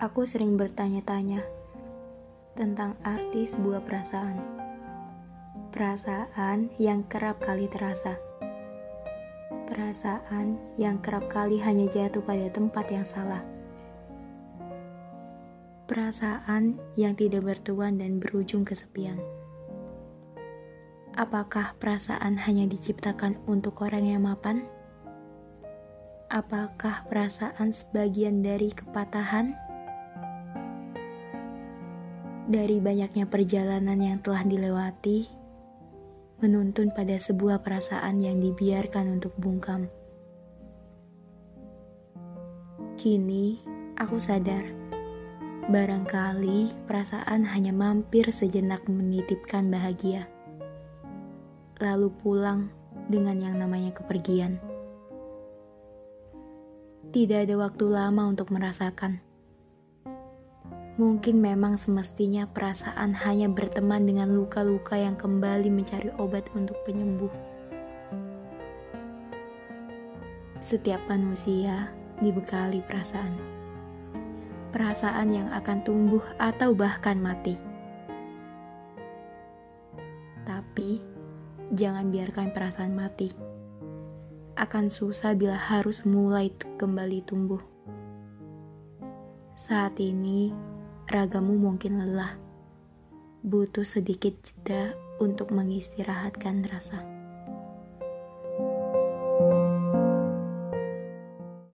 Aku sering bertanya-tanya tentang arti sebuah perasaan. Perasaan yang kerap kali terasa. Perasaan yang kerap kali hanya jatuh pada tempat yang salah. Perasaan yang tidak bertuan dan berujung kesepian. Apakah perasaan hanya diciptakan untuk orang yang mapan? Apakah perasaan sebagian dari kepatahan? Dari banyaknya perjalanan yang telah dilewati, menuntun pada sebuah perasaan yang dibiarkan untuk bungkam. Kini aku sadar, barangkali perasaan hanya mampir sejenak menitipkan bahagia, lalu pulang dengan yang namanya kepergian. Tidak ada waktu lama untuk merasakan. Mungkin memang semestinya perasaan hanya berteman dengan luka-luka yang kembali mencari obat untuk penyembuh. Setiap manusia dibekali perasaan. Perasaan yang akan tumbuh atau bahkan mati. Tapi jangan biarkan perasaan mati akan susah bila harus mulai kembali tumbuh. Saat ini, ragamu mungkin lelah, butuh sedikit jeda untuk mengistirahatkan rasa.